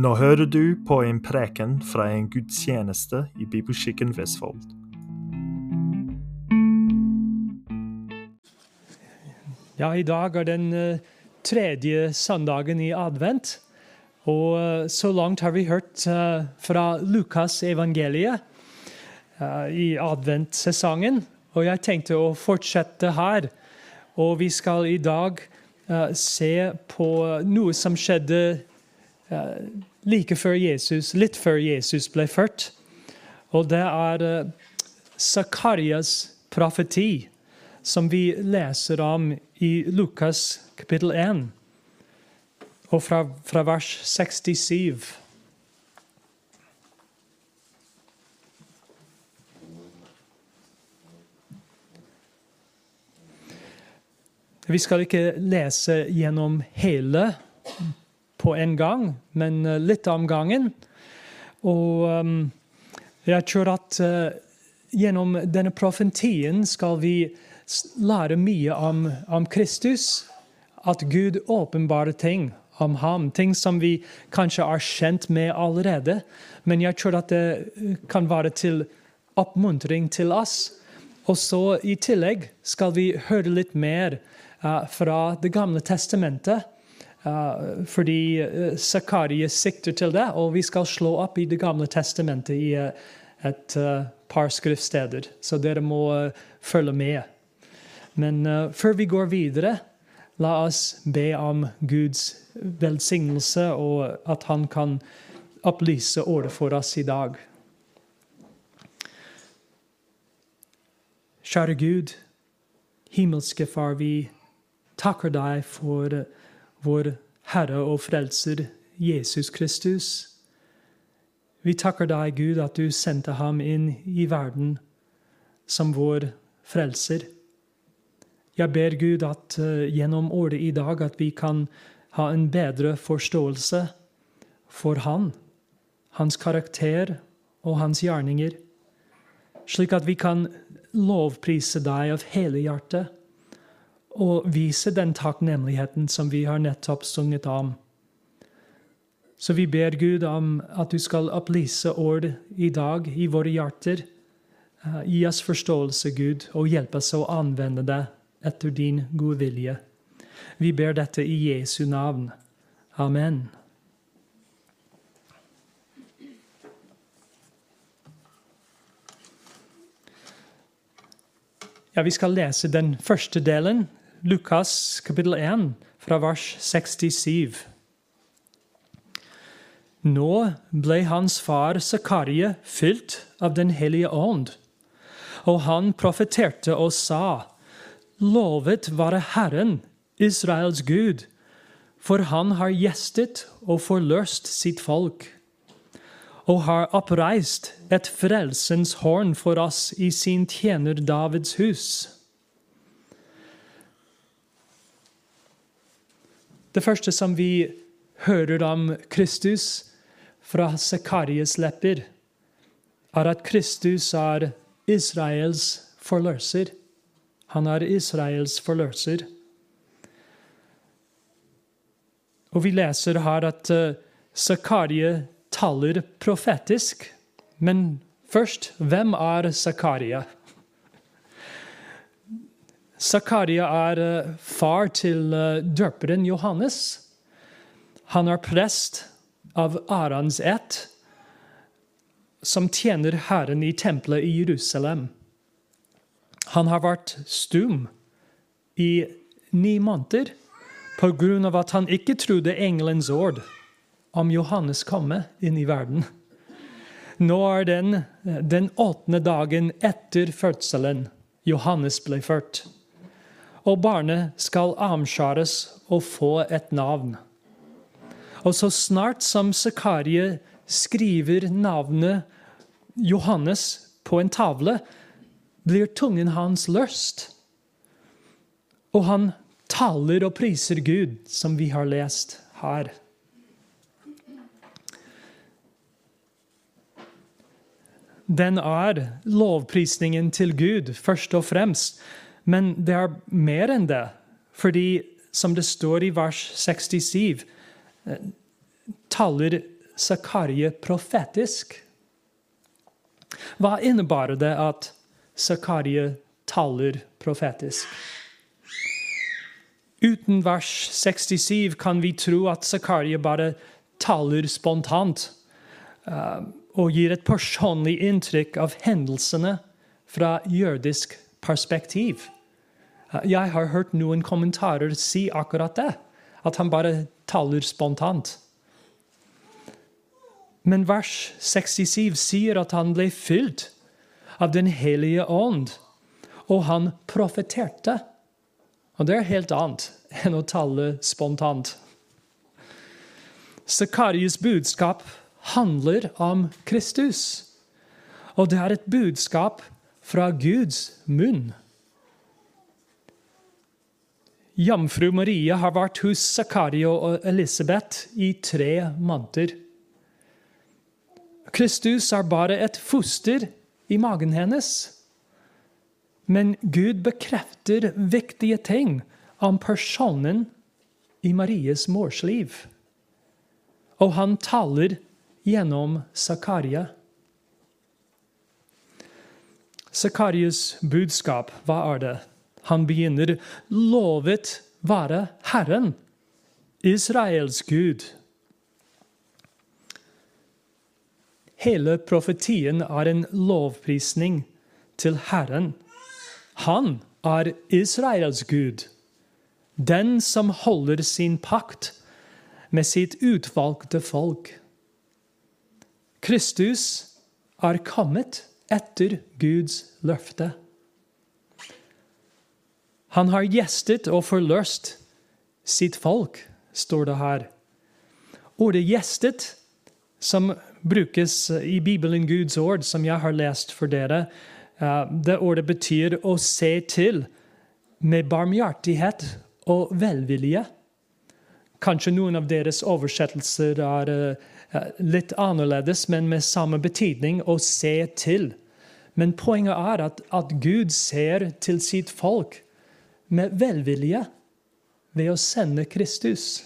Nå hører du på en preken fra en gudstjeneste i Bibelskikken Vestfold. Ja, i dag er den eh, tredje søndagen i advent. Og eh, så langt har vi hørt eh, fra Lukas evangeliet i adventsesongen. Og jeg tenkte å fortsette her. Og vi skal i dag se på noe som skjedde like før Jesus, litt før Jesus ble født. Og det er eh, Zakarias profeti, som vi leser om i Lukas kapittel 1, og fra, fra vers 67. Vi skal ikke lese gjennom hele på en gang, men eh, litt om gangen. Og um, jeg tror at uh, gjennom denne profetien skal vi lære mye om, om Kristus. At Gud åpenbarer ting om ham. Ting som vi kanskje er kjent med allerede. Men jeg tror at det uh, kan være til oppmuntring til oss. Og så i tillegg skal vi høre litt mer uh, fra Det gamle testamentet. Fordi uh, Zakarias sikter til det, og vi skal slå opp i Det gamle testamentet i uh, et uh, par skriftsteder. Så dere må følge med. Men før vi går videre, la oss be om Guds velsignelse, og at Han kan opplyse ordet for oss i dag. Kjære Gud, himmelske Far, vi takker deg for uh, vår Herre og Frelser Jesus Kristus. Vi takker deg, Gud, at du sendte ham inn i verden som vår frelser. Jeg ber Gud at eh, gjennom året i dag at vi kan ha en bedre forståelse for Han, hans karakter og hans gjerninger, slik at vi kan lovprise deg av hele hjertet og vise den takknemligheten som vi har nettopp sunget om. Så vi ber Gud om at du skal opplyse ord i dag i våre hjerter. Eh, Gi oss forståelse, Gud, og hjelp oss å anvende det etter din gode vilje. Vi ber dette i Jesu navn. Amen. Ja, Vi skal lese den første delen, Lukas kapittel 1, fra vers 67. Nå ble hans far Zakarie fylt av Den hellige ånd, og han profeterte og sa:" Lovet være Herren, Israels Gud, for han har gjestet og forløst sitt folk, og har oppreist et frelsens horn for oss i sin tjener Davids hus. Det første som vi hører om Kristus fra Zakarias lepper, er at Kristus er Israels forløser. Han er Israels forløser. Og vi leser her at Zakarie Zakaria taler profetisk. Men først, hvem er Zakaria? Zakaria er eh, far til eh, døperen Johannes. Han er prest av Arans ett, som tjener Herren i tempelet i Jerusalem. Han har vært stum i ni måneder på grunn av at han ikke trodde engelens ord om Johannes komme inn i verden. Nå er den den åttende dagen etter fødselen Johannes ble født og barnet skal omskjæres og få et navn. Og så snart som Zakarie skriver navnet Johannes på en tavle, blir tungen hans løst. Og han taler og priser Gud, som vi har lest her. Den er lovprisningen til Gud, først og fremst. Men det er mer enn det. Fordi, som det står i vers 67, eh, taler Zakarie profetisk? Hva innebar det at Zakarie taler profetisk? Uten vers 67 kan vi tro at Zakarie bare taler spontant uh, og gir et personlig inntrykk av hendelsene fra jødisk perspektiv. Jeg har hørt noen kommentarer si akkurat det, at han bare taler spontant. Men vers 67 sier at han ble fylt av Den hellige ånd, og han profeterte. Og det er helt annet enn å tale spontant. Sakarius' budskap handler om Kristus, og det er et budskap fra Guds munn. Jomfru Maria har vært hos Zakaria og Elisabeth i tre måneder. Kristus er bare et foster i magen hennes. Men Gud bekrefter viktige ting om personen i Maries mors liv. Og han taler gjennom Zakaria. Zakarias budskap, hva er det? Han begynner 'Lovet være Herren, Israels Gud'. Hele profetien er en lovprisning til Herren. Han er Israels Gud, den som holder sin pakt med sitt utvalgte folk. Kristus er kommet etter Guds løfte. Han har gjestet og forløst sitt folk, står det her. Ordet 'gjestet', som brukes i Bibelen Guds ord, som jeg har lest for dere. Eh, det ordet betyr å se til med barmhjertighet og velvilje. Kanskje noen av deres oversettelser er eh, litt annerledes, men med samme betydning å se til. Men poenget er at, at Gud ser til sitt folk med velvilje ved å sende Kristus.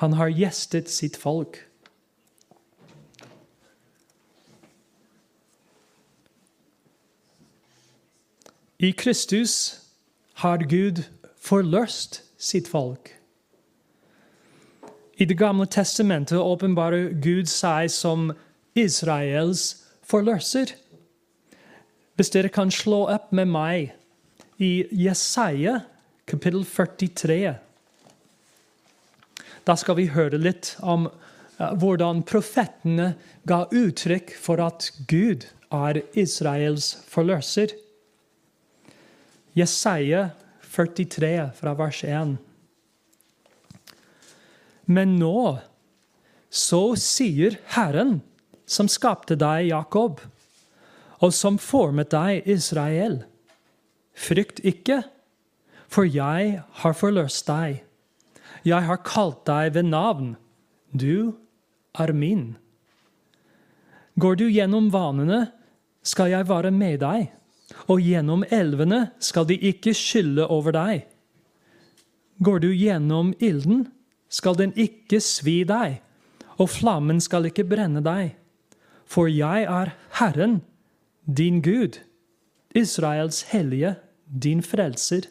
Han har gjestet sitt folk. I Kristus har Gud forløst sitt folk. I Det gamle testamentet åpenbarer Gud seg som Israels forløser. Hvis dere kan slå opp med meg i Jesaja kapittel 43 Da skal vi høre litt om uh, hvordan profetene ga uttrykk for at Gud er Israels forløser. Jesaja 43 fra vers 1. Men nå, så sier Herren, som skapte deg, Jakob, og som formet deg, Israel, frykt ikke, for jeg har forløst deg. Jeg har kalt deg ved navn. Du er min. Går du gjennom vanene, skal jeg være med deg og gjennom elvene skal de ikke skylle over deg. Går du gjennom ilden, skal den ikke svi deg, og flammen skal ikke brenne deg. For jeg er Herren, din Gud, Israels hellige, din frelser.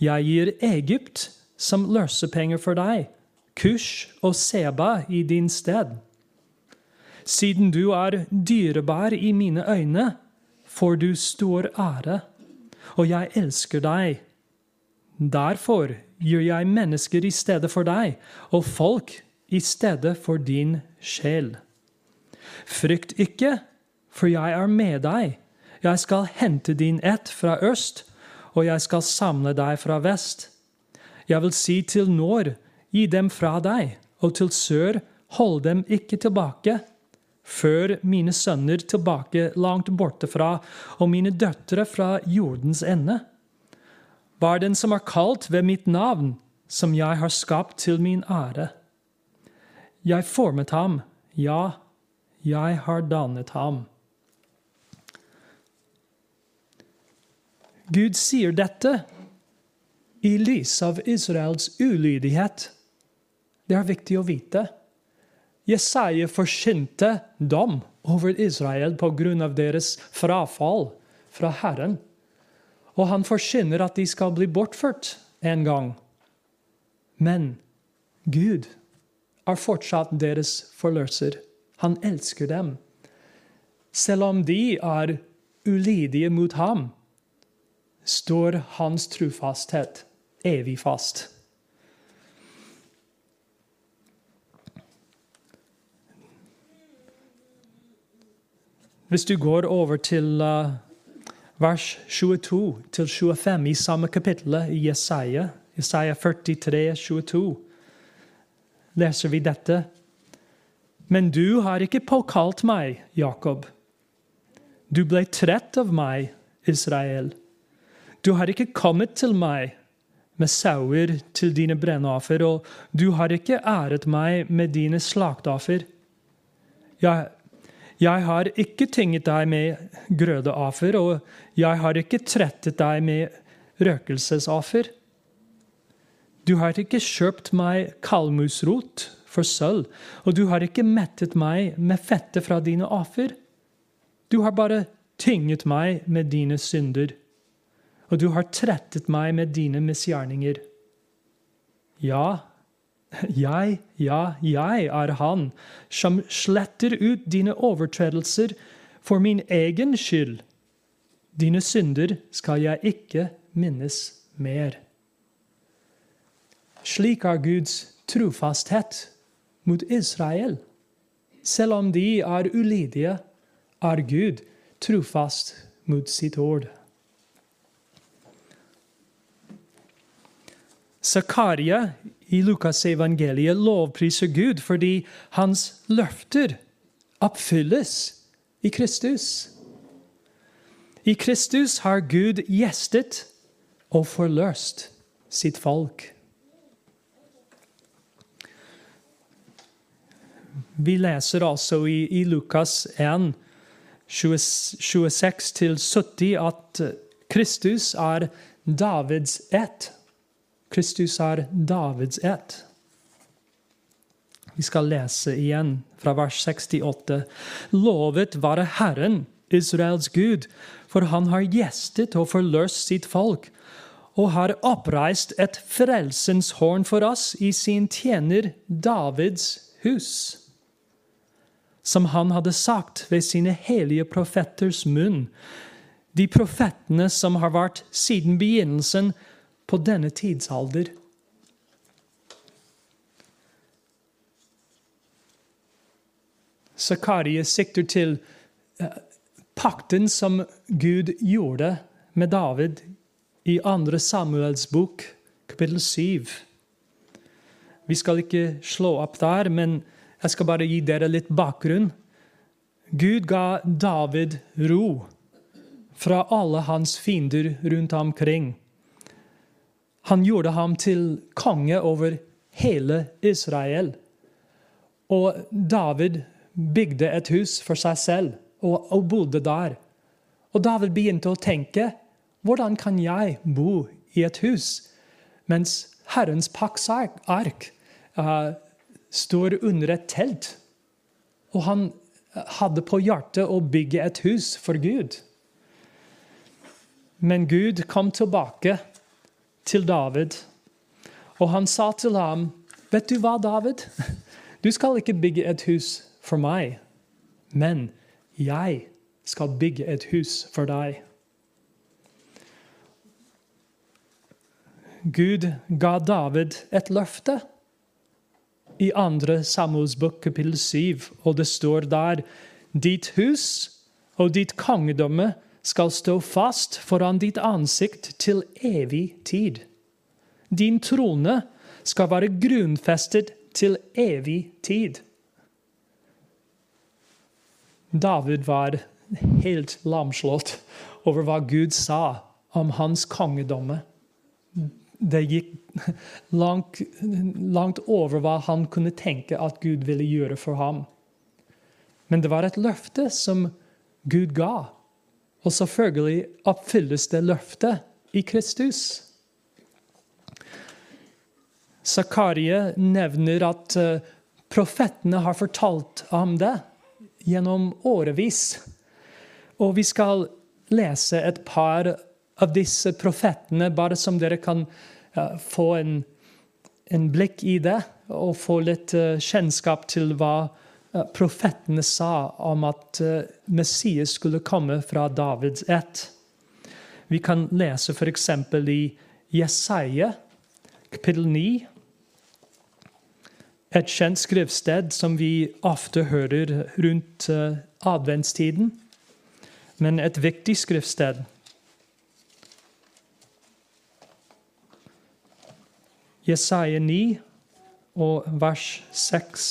Jeg gir Egypt som løsepenger for deg, Kush og Seba i din sted. Siden du er dyrebar i mine øyne, får du stor ære, og jeg elsker deg. Derfor gir jeg mennesker i stedet for deg, og folk i stedet for din sjel. Frykt ikke, for jeg er med deg. Jeg skal hente din ett fra øst, og jeg skal samle deg fra vest. Jeg vil si til nord, gi dem fra deg, og til sør, hold dem ikke tilbake før mine sønner tilbake langt borte fra, og mine døtre fra jordens ende. Var den som er kalt ved mitt navn, som jeg har skapt til min ære. Jeg formet ham, ja, jeg har dannet ham. Gud sier dette i lys av Israels ulydighet. Det er viktig å vite. Jesaja forsynte dom over Israel på grunn av deres frafall fra Herren. Og han forsyner at de skal bli bortført en gang. Men Gud er fortsatt deres forløser. Han elsker dem. Selv om de er ulydige mot ham, står hans trofasthet evig fast. Hvis du går over til uh, vers 22 til 25 i samme kapittel i Jesaja, Jesaja 43, 22, leser vi dette. Men du har ikke påkalt meg, Jakob. Du ble trett av meg, Israel. Du har ikke kommet til meg med sauer til dine brennoffer, og du har ikke æret meg med dine slaktoffer. Jeg jeg har ikke tynget deg med grødeoffer, og jeg har ikke trettet deg med røkelsesoffer. Du har ikke kjøpt meg kalmusrot for sølv, og du har ikke mettet meg med fettet fra dine offer. Du har bare tynget meg med dine synder, og du har trettet meg med dine misgjerninger. Ja, jeg, ja, jeg er han som sletter ut dine overtredelser for min egen skyld. Dine synder skal jeg ikke minnes mer. Slik er Guds trofasthet mot Israel. Selv om de er ulydige, er Gud trofast mot sitt ord. Zakaria i Lukas evangeliet lovpriser Gud fordi hans løfter oppfylles i Kristus. I Kristus har Gud gjestet og forløst sitt folk. Vi leser altså i, i Lukas 1, 26-70 at Kristus er Davids ett. Kristus er Davids ett. Vi skal lese igjen fra vers 68. Lovet være Herren, Israels Gud, for han har gjestet og forløst sitt folk, og har oppreist et frelsens horn for oss i sin tjener Davids hus. Som han hadde sagt ved sine hellige profeters munn, de profetene som har vært siden begynnelsen på denne tidsalder. Zakaria sikter til eh, pakten som Gud gjorde med David i 2. Samuels bok, kapittel 7. Vi skal ikke slå opp der, men jeg skal bare gi dere litt bakgrunn. Gud ga David ro fra alle hans fiender rundt omkring. Han gjorde ham til konge over hele Israel. Og David bygde et hus for seg selv og, og bodde der. Og David begynte å tenke hvordan kan jeg bo i et hus mens Herrens paktsark uh, står under et telt? Og han hadde på hjertet å bygge et hus for Gud. Men Gud kom tilbake til David. Og han sa til ham, 'Vet du hva, David? Du skal ikke bygge et hus for meg, men jeg skal bygge et hus for deg.' Gud ga David et løfte i 2. Samuels bok, kapittel 7, og det står der Ditt hus og ditt kongedømme skal stå fast foran ditt ansikt til evig tid. Din trone skal være grunnfestet til evig tid. David var helt lamslått over hva Gud sa om hans kongedomme. Det gikk langt, langt over hva han kunne tenke at Gud ville gjøre for ham. Men det var et løfte som Gud ga. Og selvfølgelig oppfylles det løftet i Kristus. Zakarie nevner at uh, profetene har fortalt om det gjennom årevis. Og vi skal lese et par av disse profetene, bare som dere kan uh, få en, en, blikk i det, og få litt uh, kjennskap til hva uh, profetene sa om at Messias skulle komme fra Davids ett. Vi kan lese f.eks. i Jesaja, kapittel 9. Et kjent skriftsted som vi ofte hører rundt adventstiden men et viktig skriftsted. Jesaja 9 og vers 6.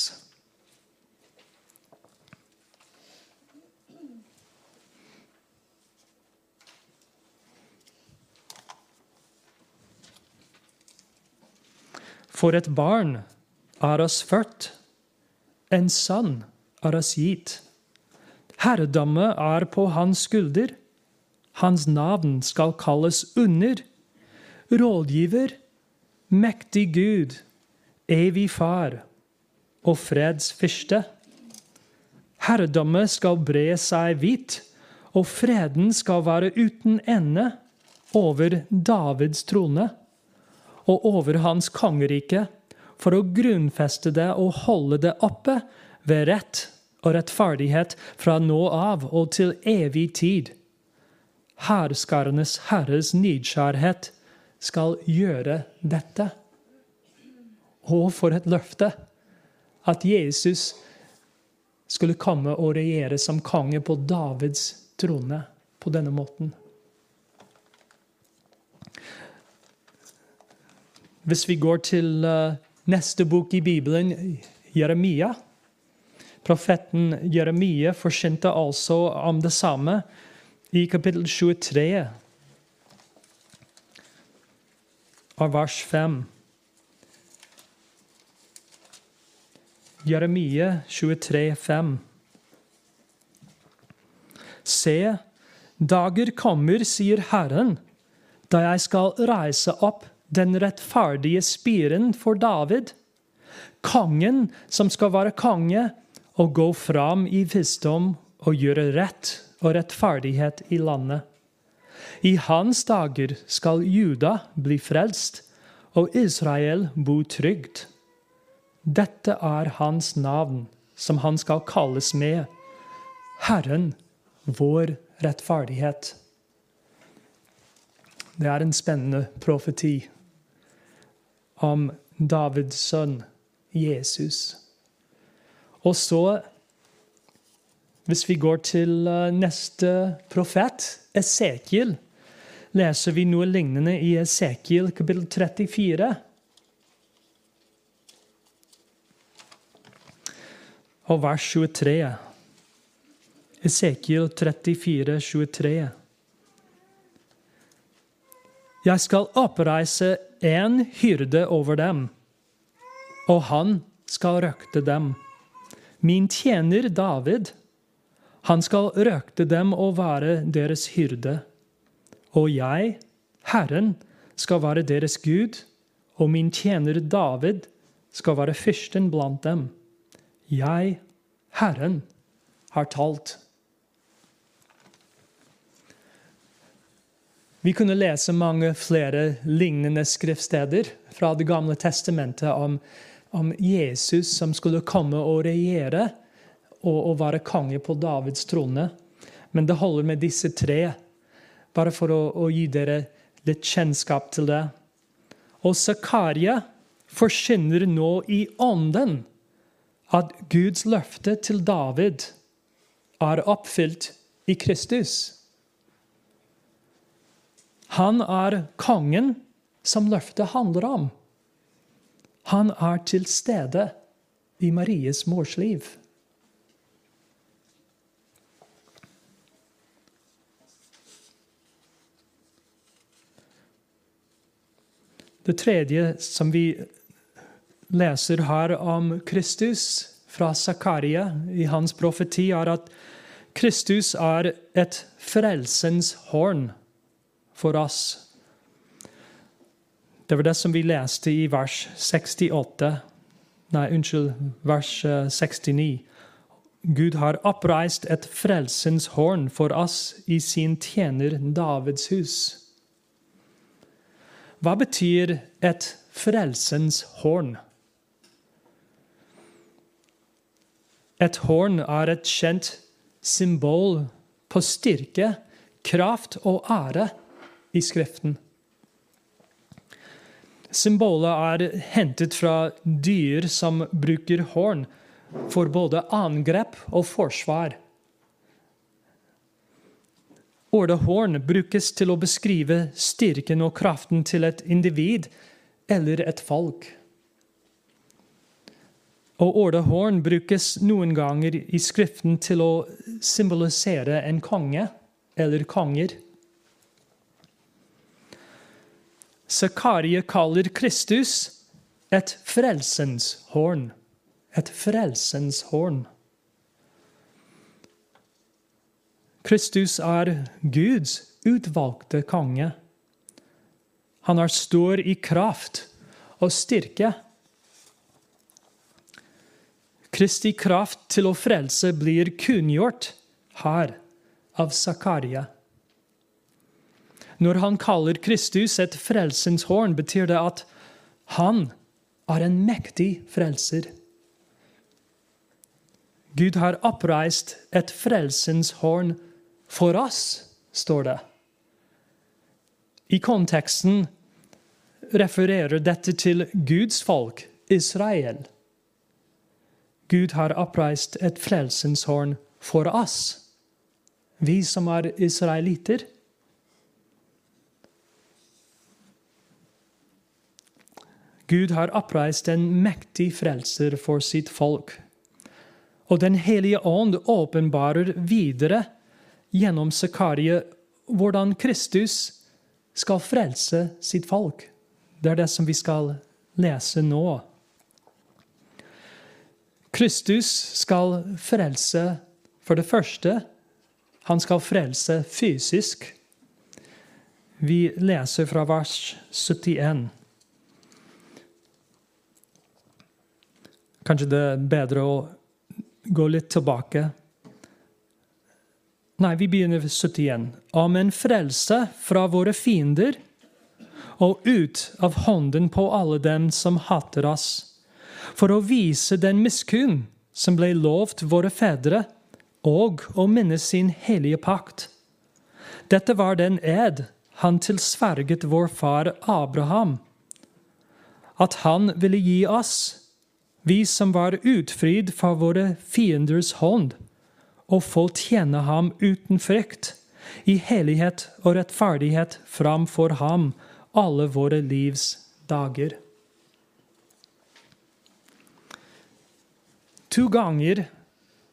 For et barn er oss født, en sønn er oss gitt. Herredømmet er på hans skulder. Hans navn skal kalles under. Rådgiver, mektig Gud, evig far og freds fyrste. Herredømmet skal bre seg hvitt, og freden skal være uten ende over Davids trone og over hans kongerike, for å grunnfeste det og holde det oppe ved rett og rettferdighet fra nå av og til evig tid. Herskarenes Herres nidkjærhet skal gjøre dette. Og for et løfte! At Jesus skulle komme og regjere som konge på Davids trone på denne måten. Hvis vi går til eh, neste bok i Bibelen, Jeremia Profeten Jeremia forkynte altså om det samme i kapittel 23 av vers 5. Jeremia 23, 5. Se, dager kommer, sier Herren, da jeg skal reise opp den rettferdige spiren for David, kongen som skal være konge og gå fram i visdom og gjøre rett og rettferdighet i landet. I hans dager skal Juda bli frelst og Israel bo trygt. Dette er hans navn, som han skal kalles med. Herren, vår rettferdighet. Det er en spennende profeti om Davids sønn Jesus. Og så, hvis vi går til eh, neste profet, Esekiel, leser vi noe lignende i Esekiel kapittel 34. Og vers 23. Esekiel 34, 23. Jeg skal oppreise en hyrde over dem, og han skal røkte dem min tjener David, han skal røkte dem og være deres hyrde. Og jeg, Herren, skal være deres Gud, og min tjener David skal være fyrsten blant dem. Jeg, Herren, har talt. Vi kunne lese mange flere lignende skriftsteder fra Det gamle testamentet om om Jesus som skulle komme og regjere og, og være konge på Davids trone. Men det holder med disse tre, bare for å, å gi dere litt kjennskap til det. Og Zakaria forkynner nå i ånden at Guds løfte til David er oppfylt i Kristus. Han er kongen som løftet handler om. Han er til stede i Maries mors liv. Det tredje som vi leser her om Kristus fra Zakaria i hans profeti, er at Kristus er et frelsens horn for oss. Det var det som vi leste i vers 68. Nei, unnskyld, vers 69. Gud har oppreist et frelsens horn for oss i sin tjener Davids hus. Hva betyr et frelsens horn? Et horn er et kjent symbol på styrke, kraft og ære i Skriften. Symbolet er hentet fra dyr som bruker horn for både angrep og forsvar. Ordet horn brukes til å beskrive styrken og kraften til et individ eller et folk. Og ordet horn brukes noen ganger i Skriften til å symbolisere en konge eller konger. Zakaria kaller Kristus et frelsens horn. Et frelsens horn. Kristus er Guds utvalgte konge. Han er stor i kraft og styrke. Kristi kraft til å frelse blir kunngjort her av Zakaria. Når han kaller Kristus et frelsens horn, betyr det at han er en mektig frelser. Gud har oppreist et frelsens horn for oss, står det. I konteksten refererer dette til Guds folk, Israel. Gud har oppreist et frelsens horn for oss, vi som er israelitter. Gud har oppreist en mektig frelser for sitt folk. Og Den hellige ånd åpenbarer videre gjennom Zakarie hvordan Kristus skal frelse sitt folk. Det er det som vi skal lese nå. Kristus skal frelse for det første. Han skal frelse fysisk. Vi leser fra vers 71. Kanskje det er bedre å gå litt tilbake. Nei, vi begynner ved 71. Om en frelse fra våre fiender og ut av hånden på alle dem som hater oss, for å vise den miskunn som ble lovt våre fedre, og å minne sin hellige pakt. Dette var den ed han tilsverget vår far Abraham, at han ville gi oss vi som var utfridd fra våre fienders hånd, og få tjene ham uten frykt, i hellighet og rettferdighet framfor ham alle våre livs dager. To ganger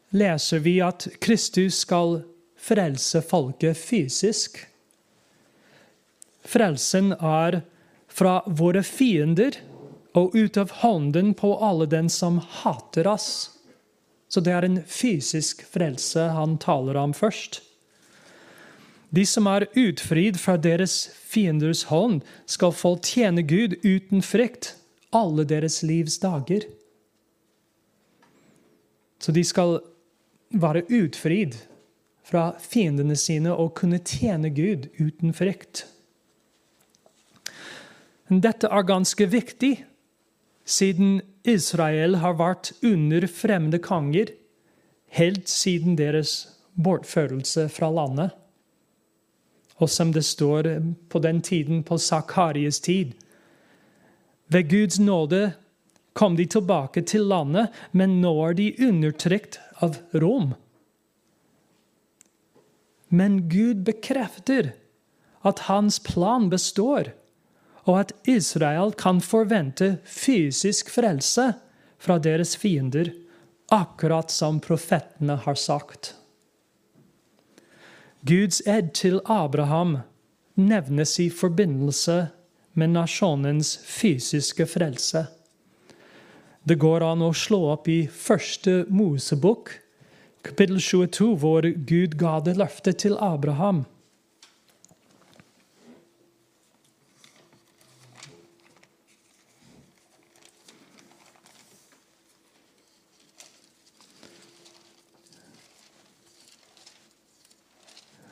leser vi at Kristus skal frelse folket fysisk. Frelsen er fra våre fiender og ut av hånden på alle den som hater oss. Så det er en fysisk frelse han taler om først. De som er utfridd fra deres fienders hånd, skal få tjene Gud uten frykt alle deres livs dager. Så de skal være utfridd fra fiendene sine og kunne tjene Gud uten frykt. Dette er ganske viktig siden Israel har vært under fremmede konger helt siden deres bortførelse fra landet. Og som det står på den tiden, på Zakaries tid Ved Guds nåde kom de tilbake til landet, men nå er de undertrykt av Rom. Men Gud bekrefter at hans plan består og at Israel kan forvente fysisk frelse fra deres fiender, akkurat som profetene har sagt. Guds ed til Abraham nevnes i forbindelse med nasjonens fysiske frelse. Det går an å slå opp i første Mosebok, kapittel 22, hvor Gud ga det løftet til Abraham.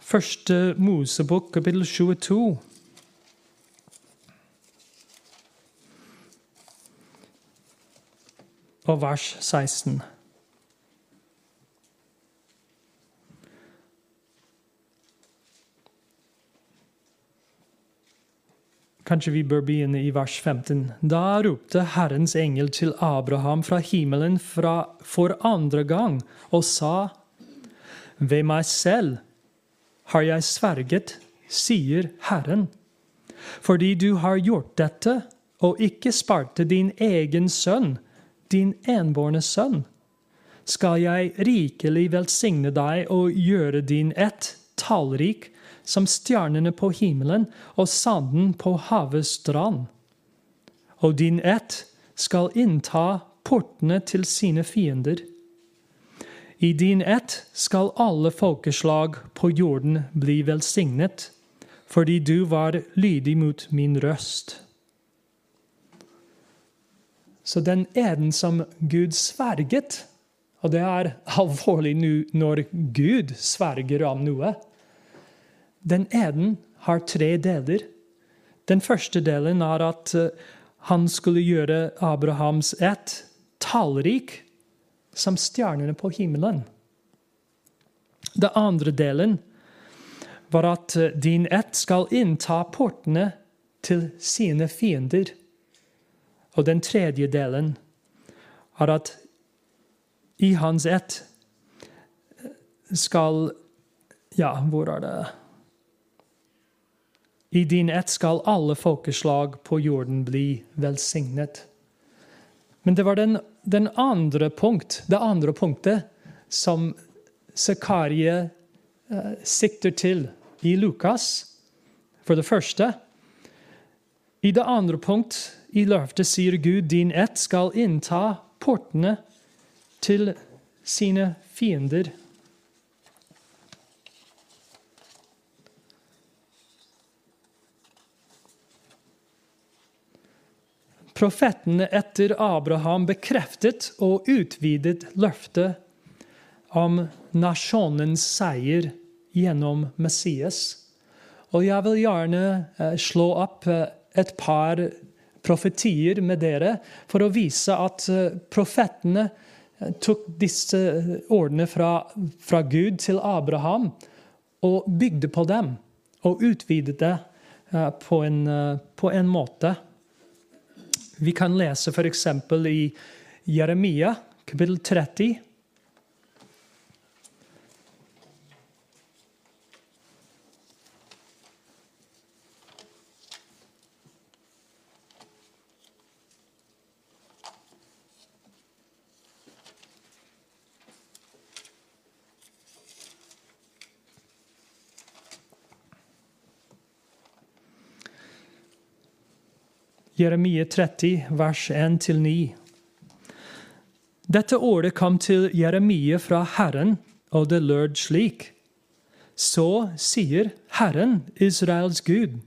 Første Mosebok, kapittel 22. Og vers 16. Kanskje vi bør begynne i vers 15. Da ropte Herrens engel til Abraham fra himmelen fra for andre gang og sa:" Ved meg selv har jeg sverget, sier Herren. Fordi du har gjort dette og ikke sparte din egen sønn, din enbårne sønn, skal jeg rikelig velsigne deg og gjøre din ett tallrik som stjernene på himmelen og sanden på havets strand. Og din ett skal innta portene til sine fiender. I din ett skal alle folkeslag på jorden bli velsignet, fordi du var lydig mot min røst. Så den eden som Gud sverget, og det er alvorlig når Gud sverger om noe den eden har tre deler. Den første delen er at eh, han skulle gjøre Abrahams ett tallrik som stjernene på himmelen. Den andre delen var at eh, din ett skal innta portene til sine fiender. Og den tredje delen er at i hans ett skal Ja, hvor er det i din ett skal alle folkeslag på jorden bli velsignet. Men det var den, den andre punkt, det andre punktet som Zakarie eh, sikter til i Lukas. For det første I det andre punkt i løftet sier Gud din ett skal innta portene til sine fiender. Profetene etter Abraham bekreftet og utvidet løftet om nasjonens seier gjennom Messias. Og jeg vil gjerne eh, slå opp eh, et par profetier med dere for å vise at eh, profetene tok disse ordene fra, fra Gud til Abraham og bygde på dem og utvidet det på en, på en måte. Vi kan lese f.eks. i Jeremia kapittel 30. Jeremie 30, vers 1-9. Dette året kom til Jeremie fra Herren, og det lød slik. Så sier Herren, Israels Gud,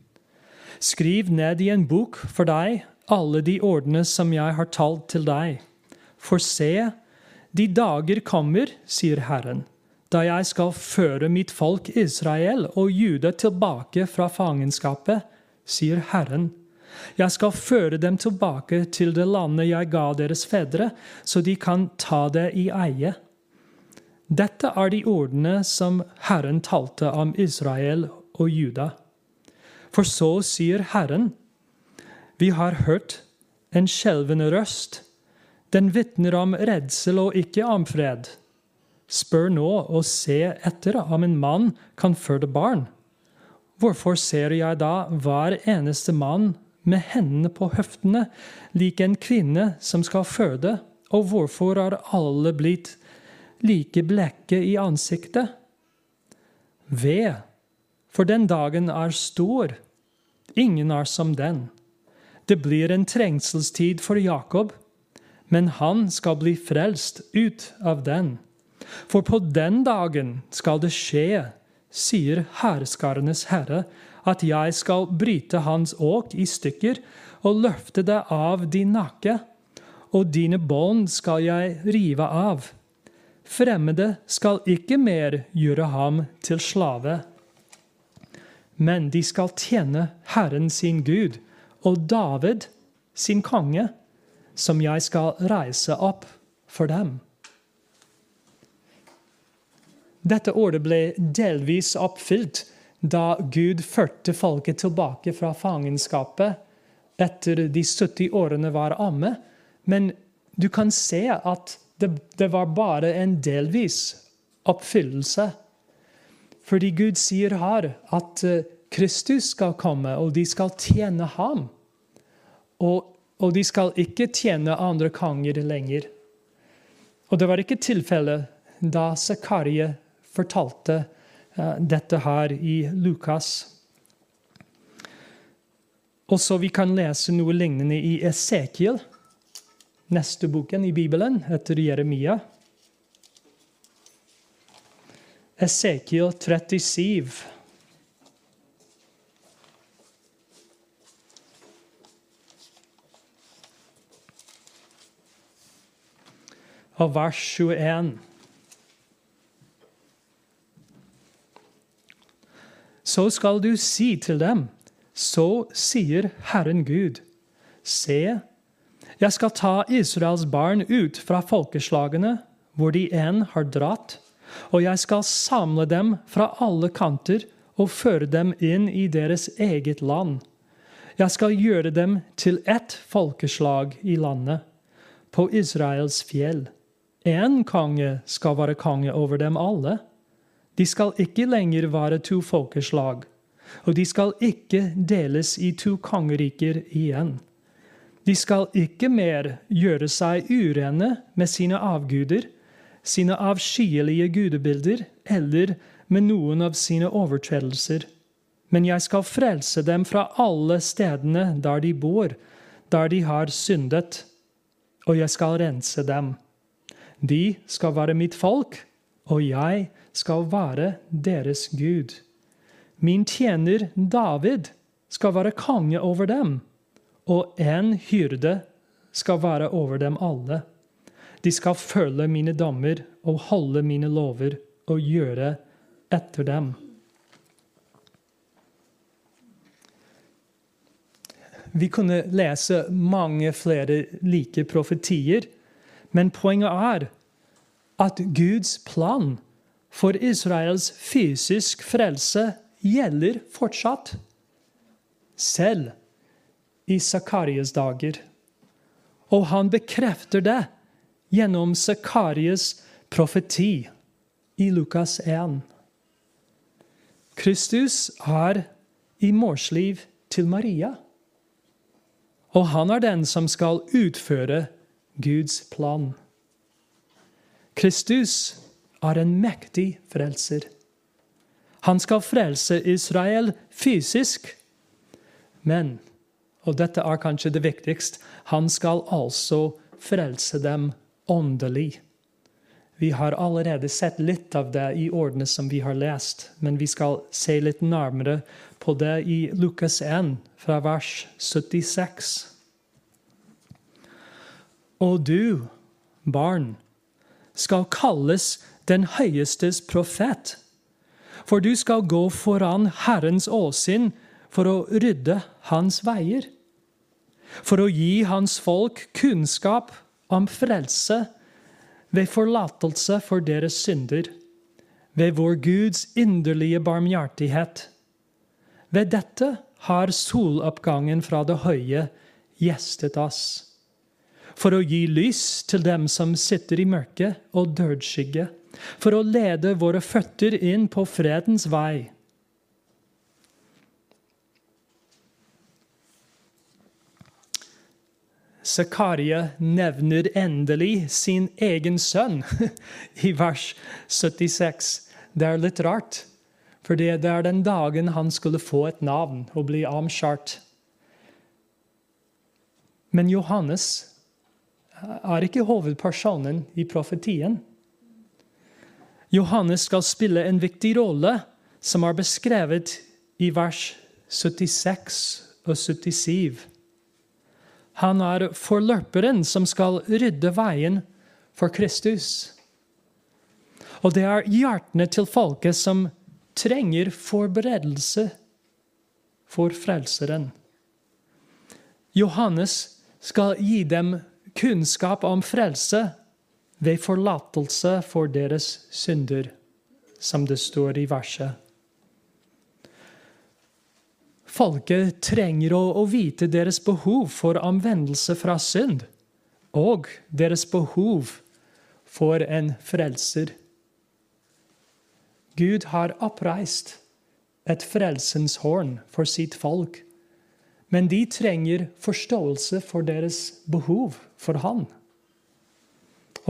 skriv ned i en bok for deg alle de ordene som jeg har talt til deg. For se, de dager kommer, sier Herren, da jeg skal føre mitt folk Israel og Juda tilbake fra fangenskapet, sier Herren. Jeg skal føre dem tilbake til det landet jeg ga deres fedre, så de kan ta det i eie. Dette er de ordene som Herren talte om Israel og Juda. For så sier Herren, vi har hørt en skjelvende røst. Den vitner om redsel og ikke om fred. Spør nå og se etter om en mann kan føde barn. Hvorfor ser jeg da hver eneste mann med hendene på høftene, lik en kvinne som skal føde, og hvorfor har alle blitt like blekke i ansiktet? Ved, for den dagen er stor, ingen er som den. Det blir en trengselstid for Jakob, men han skal bli frelst ut av den. For på den dagen skal det skje, sier herskarenes herre, at jeg skal bryte hans åk i stykker og løfte det av din nakke, og dine bånd skal jeg rive av. Fremmede skal ikke mer gjøre ham til slave. men de skal tjene Herren sin Gud og David sin konge, som jeg skal reise opp for dem. Dette ordet ble delvis oppfylt da Gud førte folket tilbake fra fangenskapet etter de 70 årene var omme. Men du kan se at det, det var bare en delvis oppfyllelse. Fordi Gud sier her at eh, Kristus skal komme, og de skal tjene ham. Og, og de skal ikke tjene andre konger lenger. Og det var ikke tilfellet da Zakaria fortalte dette her i Lukas. Også vi kan lese noe lignende i Esekiel, neste boken i Bibelen etter Jeremia. Esekiel 37. Og vers 21. Så skal du si til dem, så sier Herren Gud, se, jeg skal ta Israels barn ut fra folkeslagene hvor de enn har dratt og jeg skal samle dem fra alle kanter og føre dem inn i deres eget land. Jeg skal gjøre dem til ett folkeslag i landet, på Israels fjell. Én konge skal være konge over dem alle. De skal ikke lenger være to folkeslag, og de skal ikke deles i to kongeriker igjen. De skal ikke mer gjøre seg urene med sine avguder, sine avskyelige gudebilder eller med noen av sine overtredelser. Men jeg skal frelse dem fra alle stedene der de bor, der de har syndet, og jeg skal rense dem. De skal være mitt folk, og jeg skal være deres Gud. Min tjener David skal være konge over dem, og en hyrde skal være over dem alle. De skal følge mine dommer og holde mine lover og gjøre etter dem. Vi kunne lese mange flere like profetier, men poenget er at Guds plan for Israels fysisk frelse gjelder fortsatt, selv i Zakarias dager. Og han bekrefter det gjennom Zakarias profeti i Lukas 1. Kristus er i morsliv til Maria. Og han er den som skal utføre Guds plan. Kristus er en mektig frelser. Han skal frelse Israel fysisk, men, og dette er kanskje det viktigste, han skal altså frelse dem åndelig. Vi har allerede sett litt av det i ordene som vi har lest, men vi skal se litt nærmere på det i Lukas 1, fra vers 76. Og du, barn, skal kalles den høyestes profet, for du skal gå foran Herrens åsinn for å rydde hans veier, for å gi hans folk kunnskap om frelse ved forlatelse for deres synder, ved vår Guds inderlige barmhjertighet. Ved dette har soloppgangen fra det høye gjestet oss, for å gi lys til dem som sitter i mørket og dødsskygge, for å lede våre føtter inn på fredens vei. Zakaria nevner endelig sin egen sønn i vers 76. Det er litt rart, for det er den dagen han skulle få et navn og bli omskjært. Men Johannes er ikke hovedpersonen i profetien. Johannes skal spille en viktig rolle, som er beskrevet i vers 76 og 77. Han er forløperen som skal rydde veien for Kristus. Og det er hjertene til folket som trenger forberedelse for Frelseren. Johannes skal gi dem kunnskap om frelse ved forlatelse for deres synder, som det står i verset. Folket trenger å, vite deres behov for omvendelse fra synd, og deres behov for en frelser. Gud har oppreist et frelsens horn for sitt folk, men de trenger forståelse for deres behov for Han.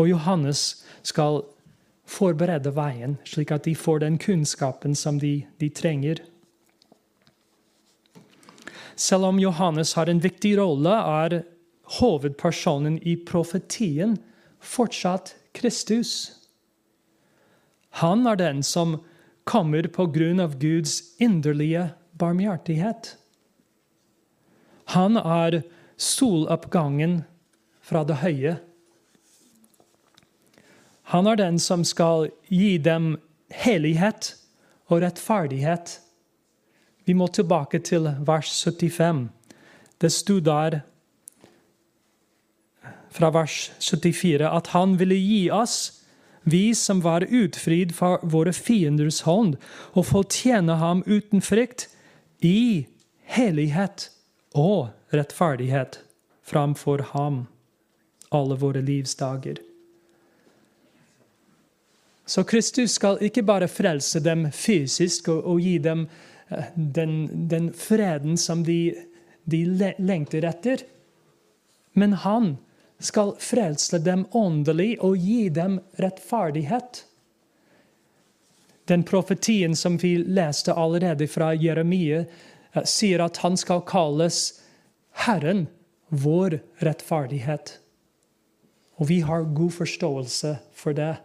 Og Johannes skal forberede veien, slik at de får den kunnskapen som de, de trenger. Selv om Johannes har en viktig rolle, er hovedpersonen i profetien fortsatt Kristus. Han er den som kommer på grunn av Guds inderlige barmhjertighet. Han er soloppgangen fra det høye. Han er den som skal gi dem hellighet og rettferdighet. Vi må tilbake til vers 75. Det sto der fra vers 74 at han ville gi oss, vi som var utfridd fra våre fienders hånd, og få tjene ham uten frykt, i hellighet og rettferdighet framfor ham alle våre livsdager. Så Kristus skal ikke bare frelse dem fysisk og, og gi dem eh, den, den, freden som de, de lengter etter, men han skal frelse dem åndelig og gi dem rettferdighet. Den profetien som vi leste allerede fra Jeremia, eh, sier at han skal kalles Herren, vår rettferdighet. Og vi har god forståelse for det.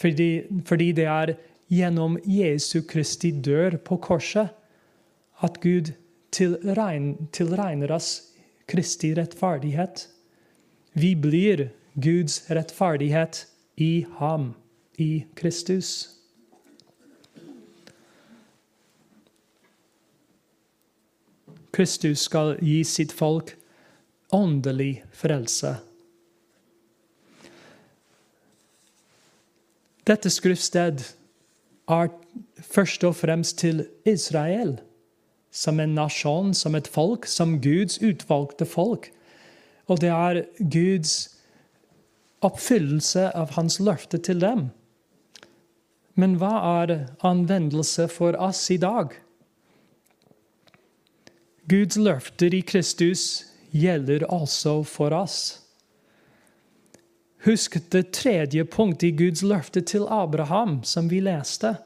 Fordi, fordi det er gjennom Jesu Kristi dør på korset at Gud tilregner, oss Kristi rettferdighet. Vi blir Guds rettferdighet i ham, i Kristus. Kristus skal gi sitt folk åndelig frelse. Dette skriftsted er først og fremst til Israel, som en nasjon, som et folk, som Guds utvalgte folk. Og det er Guds oppfyllelse av hans løfte til dem. Men hva er anvendelse for oss i dag? Guds løfter i Kristus gjelder altså for oss. Husk det tredje punktet i Guds løfte til Abraham, som vi leste.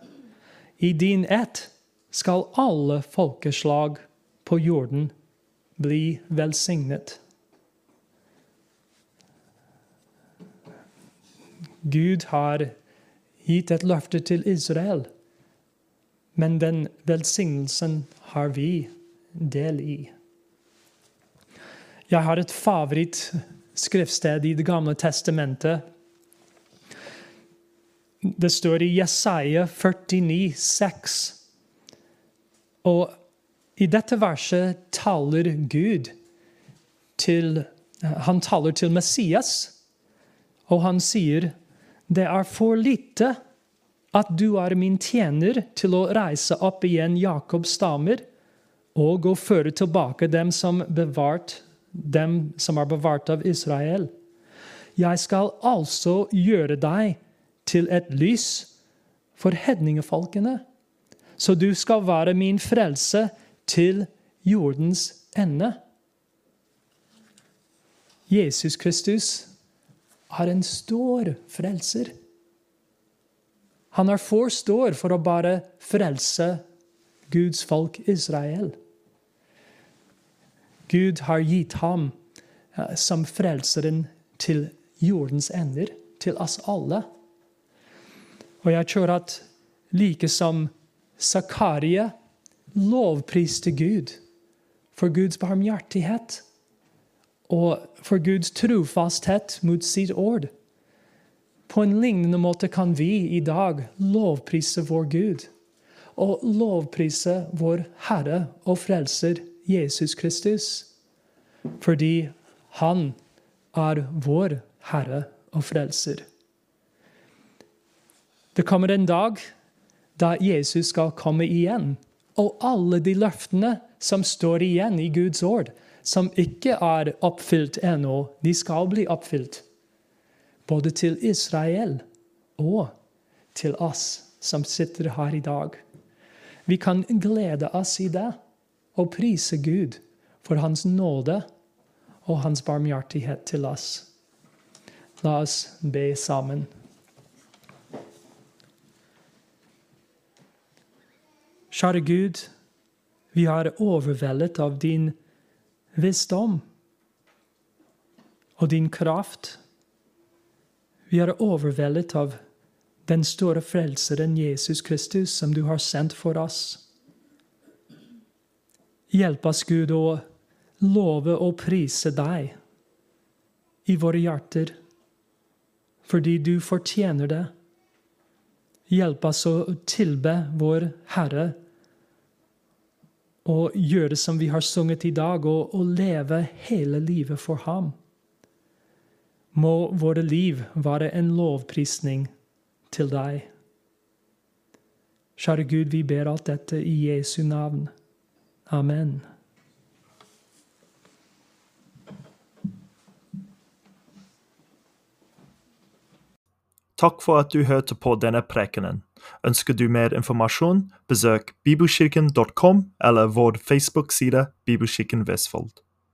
I din ett skal alle folkeslag på jorden bli velsignet. Gud har gitt et løfte til Israel, men den velsignelsen har vi del i. Jeg har et favorittskriftsted i Det gamle testamentet. Det står i Jesaja 49, 49,6. Og i dette verset taler Gud til Han taler til Messias, og han sier det er for lite at du er min tjener til å reise opp igjen Jakobs stammer og å føre tilbake dem som bevart dem som er bevart av Israel. Jeg skal altså gjøre deg til et lys for hedningefolkene, så du skal være min frelse til jordens ende. Jesus Kristus er en stor frelser. Han er for stor for å bare frelse Guds folk Israel. Gud har gitt ham eh, som frelseren til jordens ender, til oss alle. Og jeg tror at like som Zakaria lovpriste Gud for Guds barmhjertighet og for Guds trofasthet mot sitt ord. På en lignende måte kan vi i dag lovprise vår Gud og lovprise vår Herre og Frelser Jesus Kristus, fordi Han er vår Herre og Frelser. Det kommer en dag da Jesus skal komme igjen, og alle de løftene som står igjen i Guds ord, som ikke er oppfylt ennå, de skal bli oppfylt. Både til Israel og til oss som sitter her i dag. Vi kan glede oss i det og prise Gud for Hans nåde og Hans barmhjertighet til oss. La oss be sammen. Kjære Gud, vi er overveldet av din visdom og din kraft. Vi er overveldet av den store frelseren Jesus Kristus som du har sendt for oss. Hjelp oss, Gud, å love og prise deg i våre hjerter, fordi du fortjener det. Hjelp oss å tilbe vår Herre og gjøre som vi har sunget i dag, og, og leve hele livet for ham. Må våre liv være en lovprisning til deg. Kjære Gud, vi ber alt dette i Jesu navn. Amen. Takk for at du hørte på denne prekenen. Ønsker du mer informasjon, besøk bibelkirken.com eller vår Facebook-side Bibelkirken Vestfold.